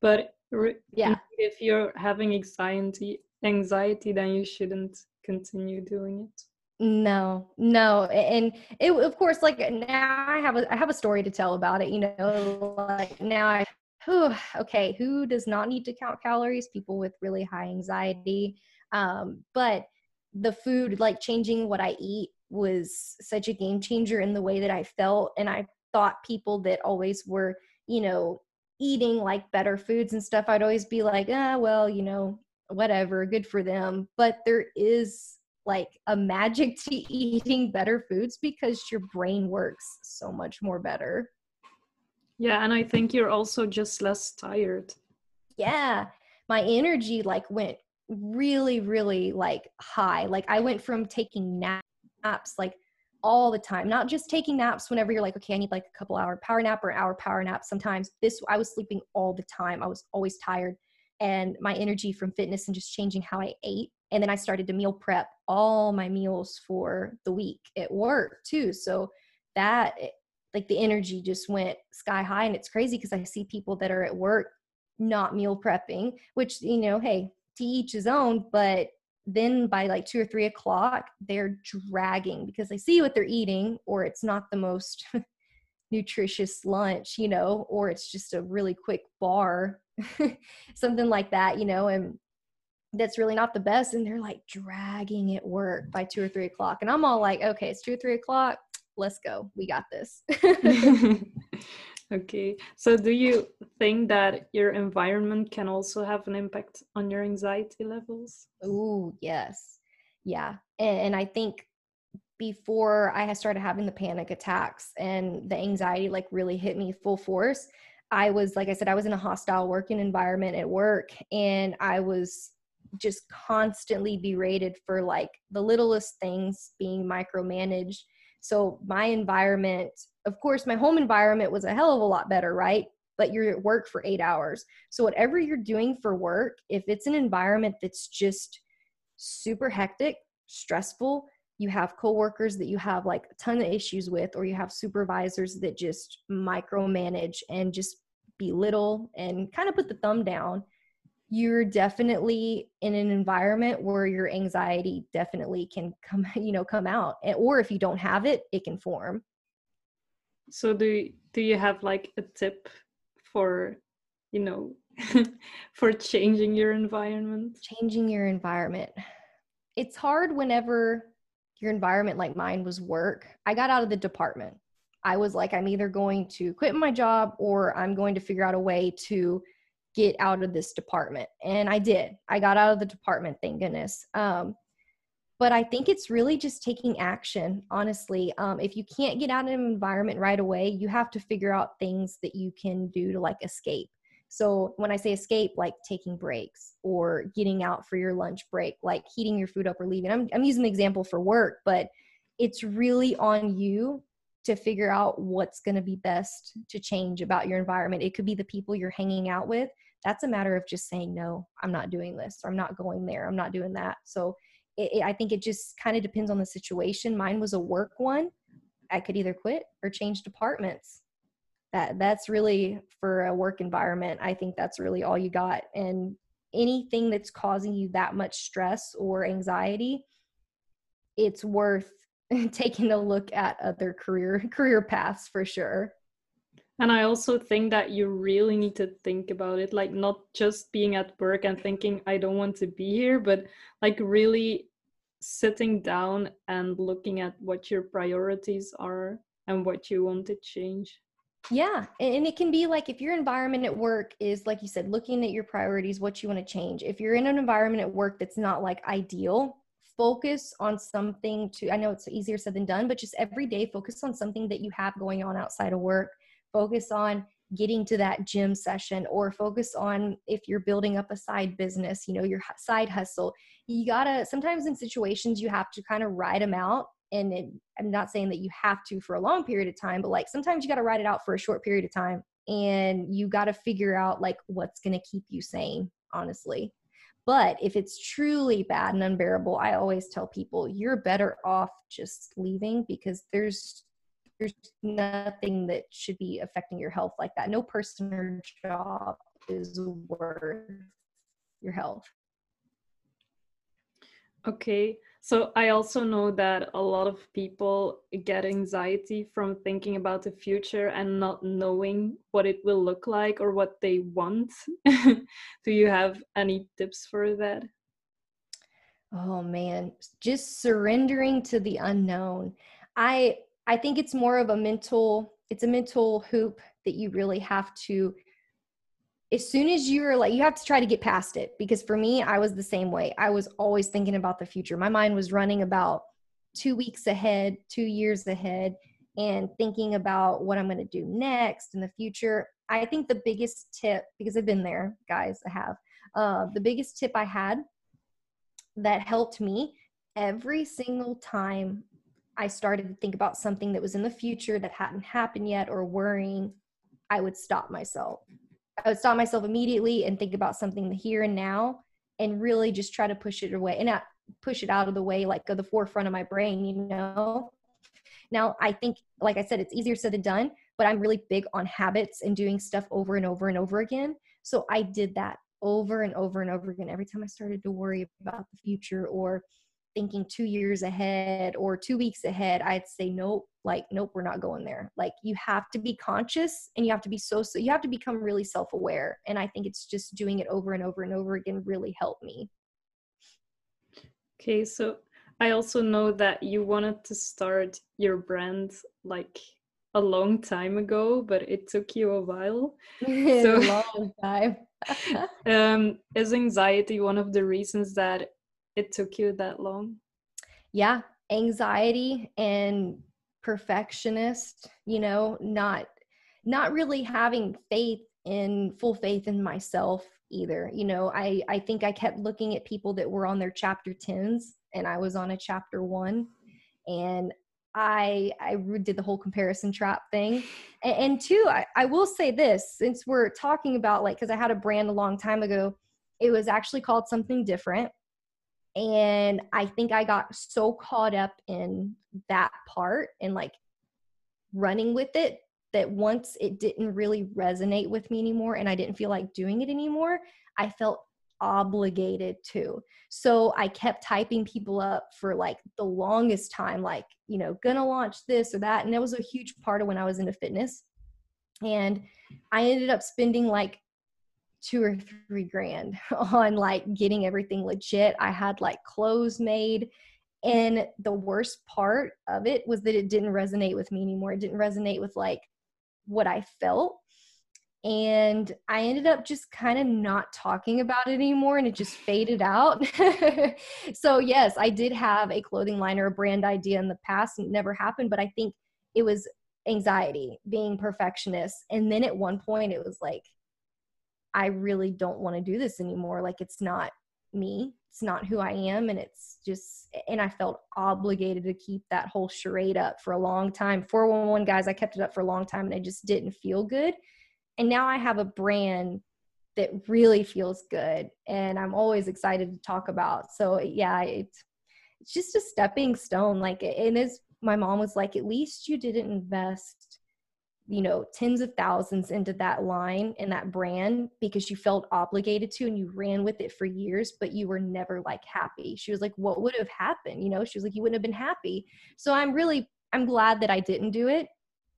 but re- yeah, if you're having anxiety, anxiety, then you shouldn't continue doing it. No, no, and it of course like now I have a I have a story to tell about it. You know, like now I whew, okay, who does not need to count calories? People with really high anxiety. Um, but the food, like changing what I eat, was such a game changer in the way that I felt. And I thought people that always were, you know, eating like better foods and stuff, I'd always be like, ah, well, you know, whatever, good for them. But there is like a magic *laughs* to eating better foods because your brain works so much more better. Yeah, and I think you're also just less tired. Yeah. My energy like went really really like high. Like I went from taking naps like all the time, not just taking naps whenever you're like, okay, I need like a couple hour power nap or hour power nap. Sometimes this, I was sleeping all the time. I was always tired. And my energy from fitness and just changing how I ate And then I started to meal prep all my meals for the week at work too. So that like the energy just went sky high and it's crazy because I see people that are at work not meal prepping, which you know, hey, to each his own, but then by like two or three o'clock, they're dragging because they see what they're eating, or it's not the most *laughs* nutritious lunch, you know, or it's just a really quick bar, *laughs* something like that, you know, and that's really not the best. And they're like dragging at work by two or three o'clock. And I'm all like, okay, it's two or three o'clock. Let's go. We got this. *laughs* *laughs* okay. So, do you think that your environment can also have an impact on your anxiety levels? Oh, yes. Yeah. And, and I think before I had started having the panic attacks and the anxiety like really hit me full force, I was, like I said, I was in a hostile working environment at work and I was just constantly berated for like the littlest things being micromanaged. So my environment, of course, my home environment was a hell of a lot better, right? But you're at work for eight hours. So whatever you're doing for work, if it's an environment that's just super hectic, stressful, you have coworkers that you have like a ton of issues with or you have supervisors that just micromanage and just belittle and kind of put the thumb down you're definitely in an environment where your anxiety definitely can come *laughs* you know come out eh, or if you don't have it it can form. So do do you have like a tip for you know *laughs* for changing your environment? Changing your environment. It's hard whenever your environment like mine was work, I got out of the department. I was like, I'm either going to quit my job or I'm going to figure out a way to get out of this department. And I did. I got out of the department, thank goodness. Um, but I think it's really just taking action, honestly. Um, if you can't get out of an environment right away, you have to figure out things that you can do to like escape. So when I say escape, like taking breaks or getting out for your lunch break, like heating your food up or leaving. I'm, I'm using the example for work, but it's really on you to figure out what's going to be best to change about your environment. It could be the people you're hanging out with. That's a matter of just saying, no, I'm not doing this, or I'm not going there, I'm not doing that. So it, it, I think it just kind of depends on the situation. Mine was a work one. I could either quit or change departments that that's really for a work environment i think that's really all you got and anything that's causing you that much stress or anxiety it's worth *laughs* taking a look at other career career paths for sure and i also think that you really need to think about it like not just being at work and thinking i don't want to be here but like really sitting down and looking at what your priorities are and what you want to change yeah. And it can be like if your environment at work is, like you said, looking at your priorities, what you want to change. If you're in an environment at work that's not like ideal, focus on something to, I know it's easier said than done, but just every day focus on something that you have going on outside of work. Focus on getting to that gym session or focus on if you're building up a side business, you know, your side hustle. You gotta, sometimes in situations, you have to kind of ride them out and it, i'm not saying that you have to for a long period of time but like sometimes you got to write it out for a short period of time and you got to figure out like what's to keep you sane honestly but if it's truly bad and unbearable i always tell people you're better off just leaving because there's there's nothing that should be affecting your health like that no person or job is worth your health okay so I also know that a lot of people get anxiety from thinking about the future and not knowing what it will look like or what they want. *laughs* Do you have any tips for that? Oh man, just surrendering to the unknown. I I think it's more of a mental it's a mental hoop that you really have to as soon as you're like you have to try to get past it because for me i was the same way. I was always thinking about the future. My mind was running about two weeks ahead two years ahead and thinking about what i'm going to do next in the future. I think the biggest tip because i've been there guys i have uh, the biggest tip i had that helped me every single time i started to think about something that was in the future that hadn't happened yet or worrying i would stop myself I would stop myself immediately and think about something here and now and really just try to push it away and not push it out of the way, like go the forefront of my brain, you know? Now, I think, like I said, it's easier said than done, but I'm really big on habits and doing stuff over and over and over again. So I did that over and over and over again every time I started to worry about the future or thinking two years ahead or two weeks ahead, I'd say, nope, like, nope, we're not going there. Like, you have to be conscious and you have to be so, so you have to become really self aware. And I think it's just doing it over and over and over again really helped me. Okay, so I also know that you wanted to start your brand like a long time ago, but it took you a while. *laughs* so a long time. *laughs* *laughs* um, is anxiety one of the reasons that it took you that long? Yeah, anxiety and perfectionist, you know, not not really having faith in full faith in myself either. You know, I I think I kept looking at people that were on their chapter 10s and I was on a chapter 1 and I I did the whole comparison trap thing. And, and two, I, I will say this since we're talking about like because I had a brand a long time ago, it was actually called something different. And I think I got so caught up in that part and like running with it that once it didn't really resonate with me anymore and I didn't feel like doing it anymore, I felt obligated to. So I kept typing people up for like the longest time, like, you know, gonna launch this or that. And that was a huge part of when I was into fitness. And I ended up spending like two or three grand *laughs* on like getting everything legit. I had like clothes made. And the worst part of it was that it didn't resonate with me anymore. It didn't resonate with like what I felt and I ended up just kind of not talking about it anymore and it just faded out. *laughs* so, yes, I did have a clothing line or a brand idea in the past and it never happened, but I think it was anxiety, being perfectionist. And then at one point, it was like, I really don't want to do this anymore. Like, it's not me, it's not who I am. And it's just, and I felt obligated to keep that whole charade up for a long time. 411 guys, I kept it up for a long time and I just didn't feel good and now i have a brand that really feels good and i'm always excited to talk about so yeah it's it's just a stepping stone like it is my mom was like at least you didn't invest you know tens of thousands into that line and that brand because you felt obligated to and you ran with it for years but you were never like happy. She was like what would have happened? You know she was like you wouldn't have been happy. So i'm really i'm glad that i didn't do it.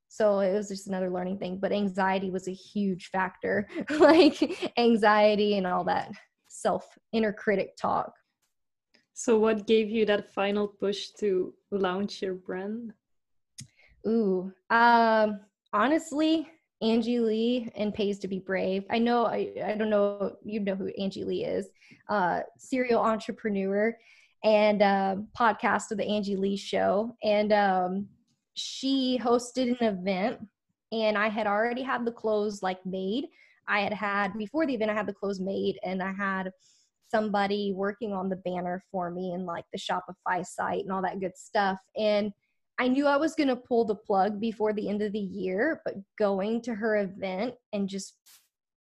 So it was just another learning thing but anxiety was a huge factor *laughs* like anxiety and all that self inner critic talk. So what gave you that final push to launch your brand? Ooh um honestly Angie Lee and Pays to Be Brave. I know I, I don't know you know who Angie Lee is. Uh serial entrepreneur and uh, podcast of the Angie Lee show. And um she hosted an event and I had already had the clothes like made. I had had before the event, I had the clothes made and I had somebody working on the banner for me and like the Shopify site and all that good stuff. And I knew I was going to pull the plug before the end of the year, but going to her event and just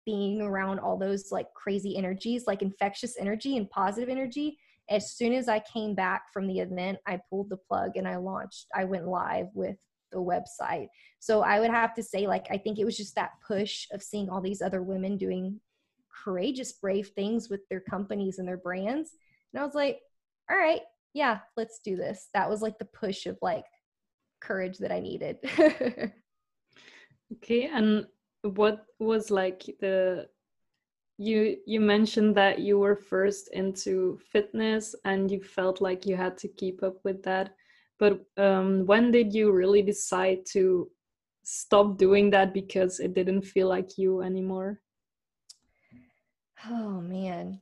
being around all those like crazy energies, like infectious energy and positive energy, as soon as I came back from the event, I pulled the plug and I launched, I went live with the website. So I would have to say, like, I think it was just that push of seeing all these other women doing courageous, brave things with their companies and their brands. And I was like, all right, yeah, let's do this. That was like the push of like courage that I needed. *laughs* okay. And what was like the you you mentioned that you were first into fitness and you felt like you had to keep up with that but um, when did you really decide to stop doing that because it didn't feel like you anymore oh man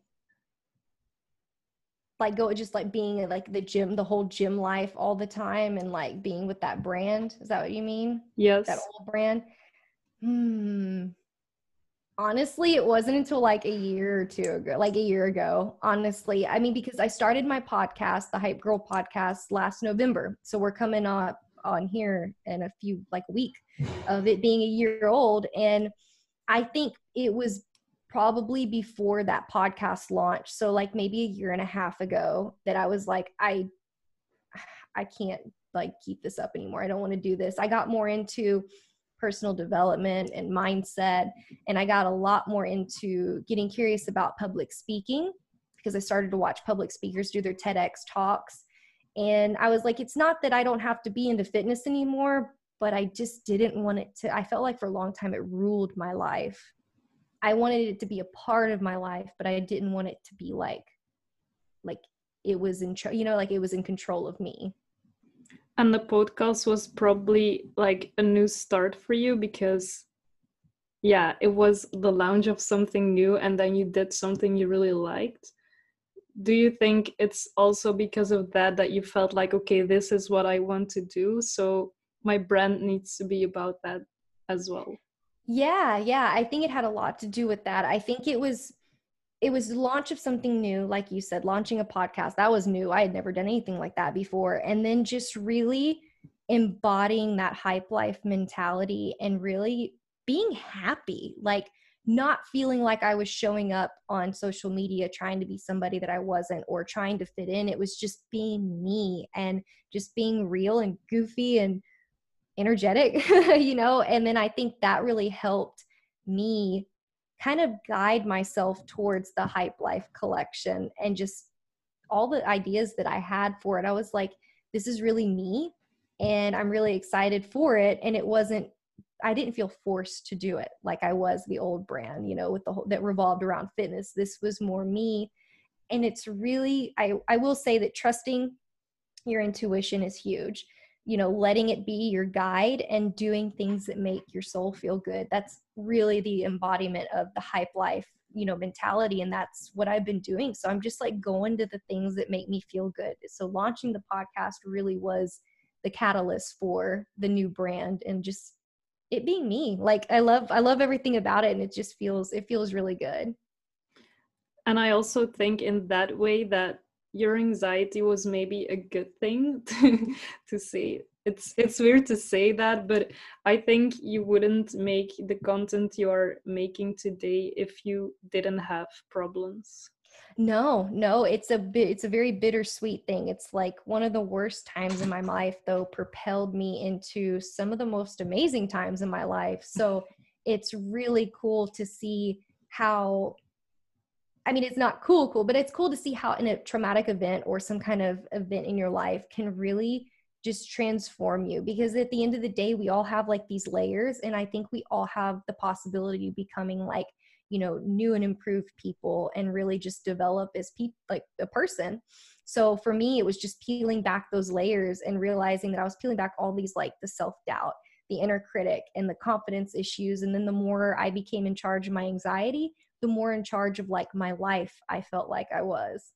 like go just like being like the gym the whole gym life all the time and like being with that brand. Is that what you mean? Yes. That old brand? Hmm. Honestly it wasn't until like a year or two ago like a year ago honestly. I mean because i started my podcast the hype girl podcast last november. So we're coming up on here in a few like a week of it being a year old. And i think it was probably before that podcast launch. So like maybe a year and a half ago that I was like, I I can't like keep this up anymore. I don't want to do this. I got more into personal development and mindset and I got a lot more into getting curious about public speaking because I started to watch public speakers do their TEDx talks and I was like it's not that I don't have to be into fitness anymore, but I just didn't want it to I felt like for a long time it ruled my life. I wanted it to be a part of my life, but I didn't want it to be like like it was in you know like it was in control of me. And the podcast was probably like a new start for you because yeah it was the launch of something new and then you did something you really liked. Do you think it's also because of that that you felt like okay this is what i want to do? So my brand needs to be about that as well yeah yeah i think it had a lot to do with that. I think it was it was launch of something new like you said launching a podcast. That was new. I had never done anything like that before. And then just really embodying that hype life mentality and really being happy like not feeling like i was showing up on social media trying to be somebody that i wasn't or trying to fit in. It was just being me and just being real and goofy and energetic *laughs* you know and then i think that really helped me kind of guide myself towards the Hype Life collection and just all the ideas that I had for it. I was like, this is really me and I'm really excited for it. And it wasn't, I didn't feel forced to do it like I was the old brand, you know, with the whole that revolved around fitness. This was more me. And it's really, I, I will say that trusting your intuition is huge you know letting it be your guide and doing things that make your soul feel good. That's really the embodiment of the hype life you know mentality and that's what i've been doing. So i'm just like going to the things that make me feel good. So launching the podcast really was the catalyst for the new brand and just it being me. Like i love i love everything about it and it just feels it feels really good. And i also think in that way that your anxiety was maybe a good thing *laughs* to, to say. It's it's weird to say that but i think you wouldn't make the content you're making today if you didn't have problems. No no it's a bit it's a very bittersweet thing. It's like one of the worst times in my life though propelled me into some of the most amazing times in my life. So it's really cool to see how I mean, it's not cool, cool, but it's cool to see how in a traumatic event or some kind of event in your life can really just transform you because at the end of the day we all have like these layers and i think we all have the possibility of becoming like you know new and improved people and really just develop as people like a person. So for me it was just peeling back those layers and realizing that i was peeling back all these like the self-doubt the inner critic and the confidence issues and then the more i became in charge of my anxiety the more in charge of like my life I felt like I was.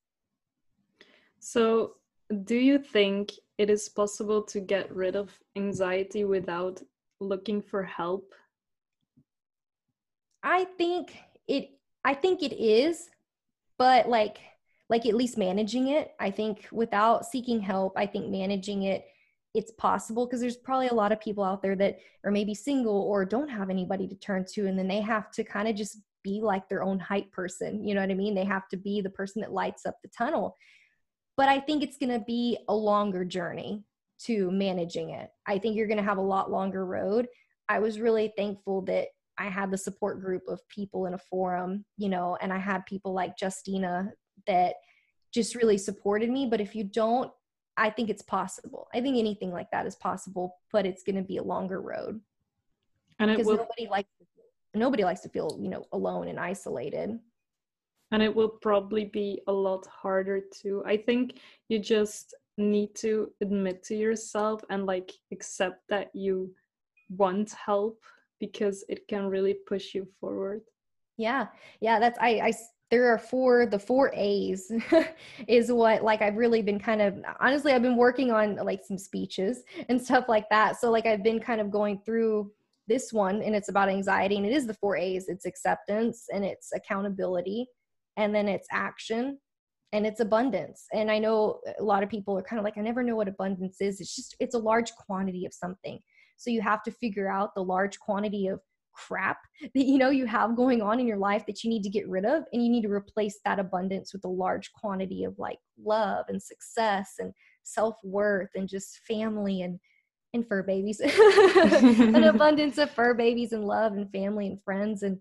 So, do you think it is possible to get rid of anxiety without looking for help? I think it I think it is, but like like at least managing it. I think without seeking help, I think managing it it's possible because there's probably a lot of people out there that are maybe single or don't have anybody to turn to and then they have to kind of just be like their own hype person. You know what I mean? They have to be the person that lights up the tunnel. But I think it's going to be a longer journey to managing it. I think you're going to have a lot longer road. I was really thankful that I had the support group of people in a forum, you know, and I had people like Justina that just really supported me. But if you don't, I think it's possible. I think anything like that is possible, but it's going to be a longer road. And because will- nobody likes nobody likes to feel you know alone and isolated. And it will probably be a lot harder too. I think you just need to admit to yourself and like accept that you want help because it can really push you forward. Yeah. Yeah that's i i there are four the four a's *laughs* is what like i've really been kind of honestly i've been working on like some speeches and stuff like that. So like i've been kind of going through this one and it's about anxiety and it is the four A's. It's acceptance and it's accountability and then it's action and it's abundance. And i know a lot of people are kind of like i never know what abundance is. It's just it's a large quantity of something. So you have to figure out the large quantity of crap *laughs* that you know you have going on in your life that you need to get rid of and you need to replace that abundance with a large quantity of like love and success and self-worth and just family and and fur babies. *laughs* *laughs* An abundance of fur babies and love and family and friends and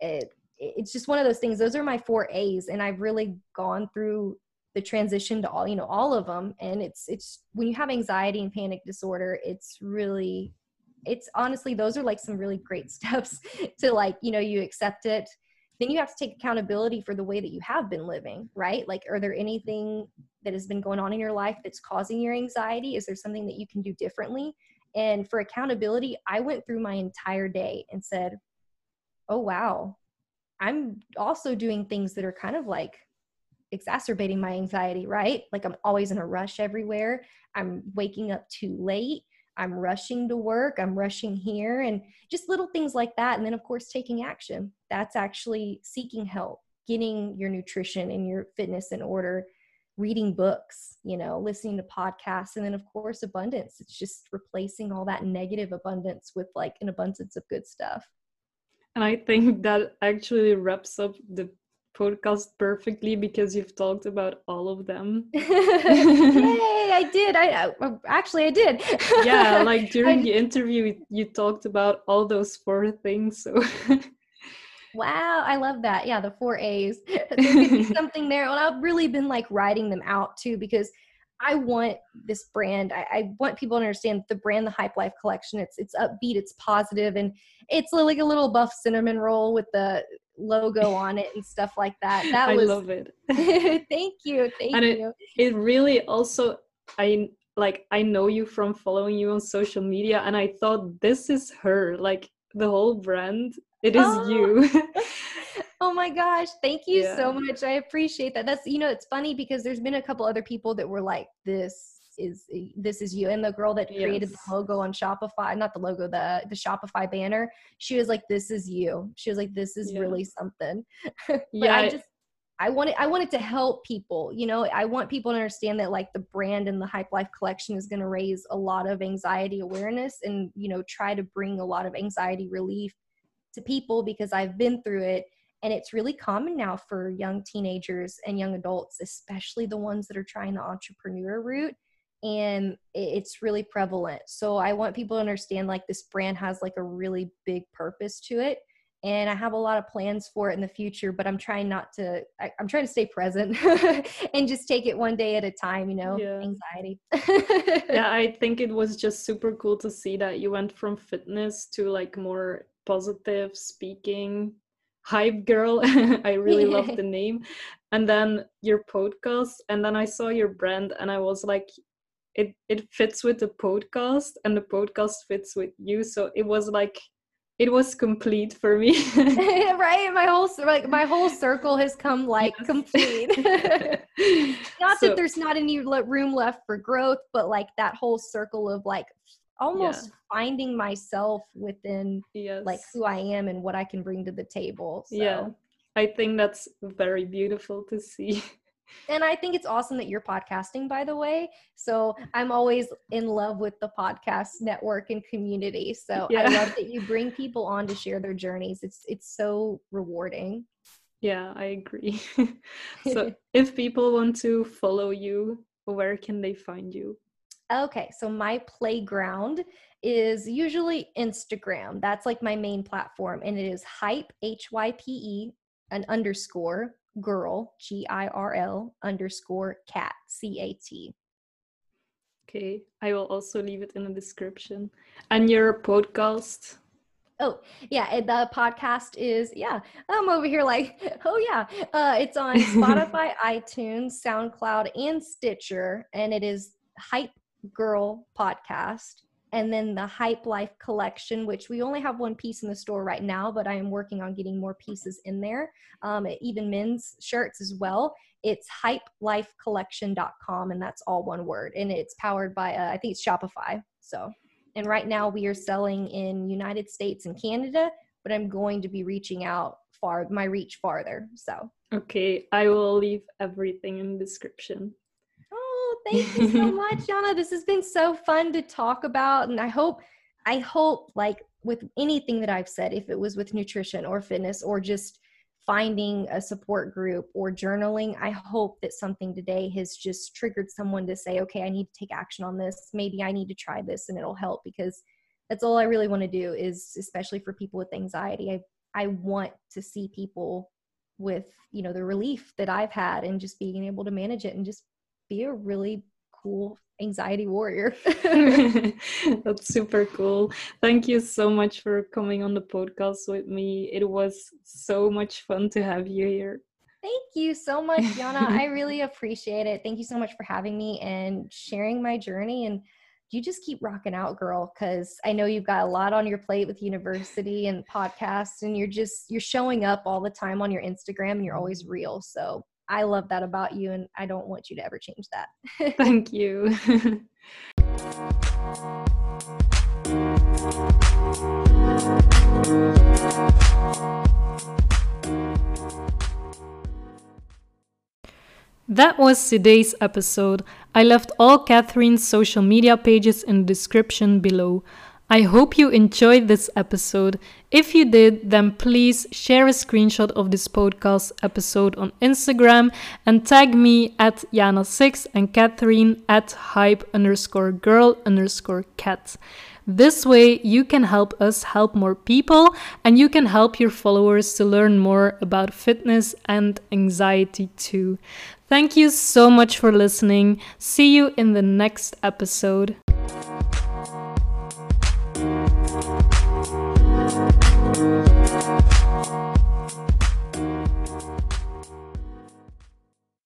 it, it's just one of those things. Those are my four a's and i've really gone through the transition to all you know all of them and it's it's when you have anxiety and panic disorder it's really it's honestly those are like some really great *laughs* steps to like you know you accept it then you have to take accountability for the way that you have been living right? Like are there anything that has been going on in your life that's causing your anxiety? Is there something that you can do differently? And for accountability i went through my entire day and said oh wow. I'm also doing things that are kind of like exacerbating my anxiety right? Like i'm always in a rush everywhere. I'm waking up too late. I'm rushing to work, I'm rushing here, and just little things like that. And then, of course, taking action. That's actually seeking help, getting your nutrition and your fitness in order, reading books, you know, listening to podcasts. And then, of course, abundance. It's just replacing all that negative abundance with like an abundance of good stuff. And I think that actually wraps up the podcast perfectly because you've talked about all of them. *laughs* Yay, I did. I, I actually I did. yeah, like *laughs* during I, the interview you talked about all those four things. So *laughs* Wow, I love that. Yeah, the four A's. *laughs* there could be *laughs* something there. And I've really been like writing them out too because I want this brand. I, I, want people to understand the brand, the Hype Life Collection. It's it's upbeat, it's positive, and it's like a little buff cinnamon roll with the logo *laughs* on it and stuff like that. That I was, love it. thank you, thank and you. It, it really also I like I know you from following you on social media, and I thought this is her. Like the whole brand, it is oh. you. *laughs* oh my gosh thank you yeah. so much i appreciate that that's you know it's funny because there's been a couple other people that were like this is this is you and the girl that created yes. the logo on shopify not the logo the the shopify banner she was like this is you she was like this is yeah. really something *laughs* but yeah i just I wanted I wanted to help people. You know, I want people to understand that like the brand and the Hype Life collection is going to raise a lot of anxiety awareness and you know try to bring a lot of anxiety relief to people because I've been through it and it's really common now for young teenagers and young adults, especially the ones that are trying the entrepreneur route. And it's really prevalent. So I want people to understand like this brand has like a really big purpose to it. And I have a lot of plans for it in the future, but I'm trying not to, I, am trying to stay present *laughs* and just take it one day at a time, you know, yeah. anxiety. yeah, *laughs* I think it was just super cool to see that you went from fitness to like more positive speaking hype girl *laughs* i really love the name and then your podcast and then i saw your brand and i was like it it fits with the podcast and the podcast fits with you so it was like it was complete for me *laughs* *laughs* right my whole like my whole circle has come like yes. complete *laughs* not so, that there's not any room left for growth but like that whole circle of like almost yeah. finding myself within yes. like who I am and what I can bring to the table. So. Yeah. I think that's very beautiful to see. And I think it's awesome that you're podcasting, by the way. So I'm always in love with the podcast network and community. So yeah. I love that you bring people on to share their journeys. It's it's so rewarding. Yeah, I agree. *laughs* so if people want to follow you, where can they find you? Okay, so my playground is usually Instagram. That's like my main platform, and it is hype H Y P E an underscore girl G I R L underscore cat C A T. Okay, I will also leave it in the description. And your podcast. Oh yeah, the podcast is yeah. I'm over here like *laughs* oh yeah. Uh, it's on *laughs* Spotify, iTunes, SoundCloud, and Stitcher, and it is hype Girl podcast, and then the Hype Life collection, which we only have one piece in the store right now, but I am working on getting more pieces in there. Um, even men's shirts as well. It's hypelifecollection.com, and that's all one word, and it's powered by uh, I think it's Shopify. So, and right now we are selling in United States and Canada, but I'm going to be reaching out far my reach farther. So. Okay, I will leave everything in the description thank you so *laughs* much, Yana. This has been so fun to talk about. And I hope, I hope like with anything that I've said, if it was with nutrition or fitness or just finding a support group or journaling, I hope that something today has just triggered someone to say, okay, I need to take action on this. Maybe I need to try this and it'll help because that's all I really want to do is especially for people with anxiety. I I want to see people with, you know, the relief that I've had and just being able to manage it and just be a really cool anxiety warrior. *laughs* *laughs* That's super cool. Thank you so much for coming on the podcast with me. It was so much fun to have you here. Thank you so much, Yana. *laughs* I really appreciate it. Thank you so much for having me and sharing my journey. And you just keep rocking out, girl, because I know you've got a lot on your plate with university and podcasts, and you're just you're showing up all the time on your Instagram and you're always real. So I love that about you, and I don't want you to ever change that. *laughs* Thank you. *laughs* That was today's episode. I left all Catherine's social media pages in the description below. I hope you enjoyed this episode. If you did, then please share a screenshot of this podcast episode on Instagram and tag me at Yana6 and Catherine at hype underscore girl underscore cat. This way, you can help us help more people and you can help your followers to learn more about fitness and anxiety too. Thank you so much for listening. See you in the next episode.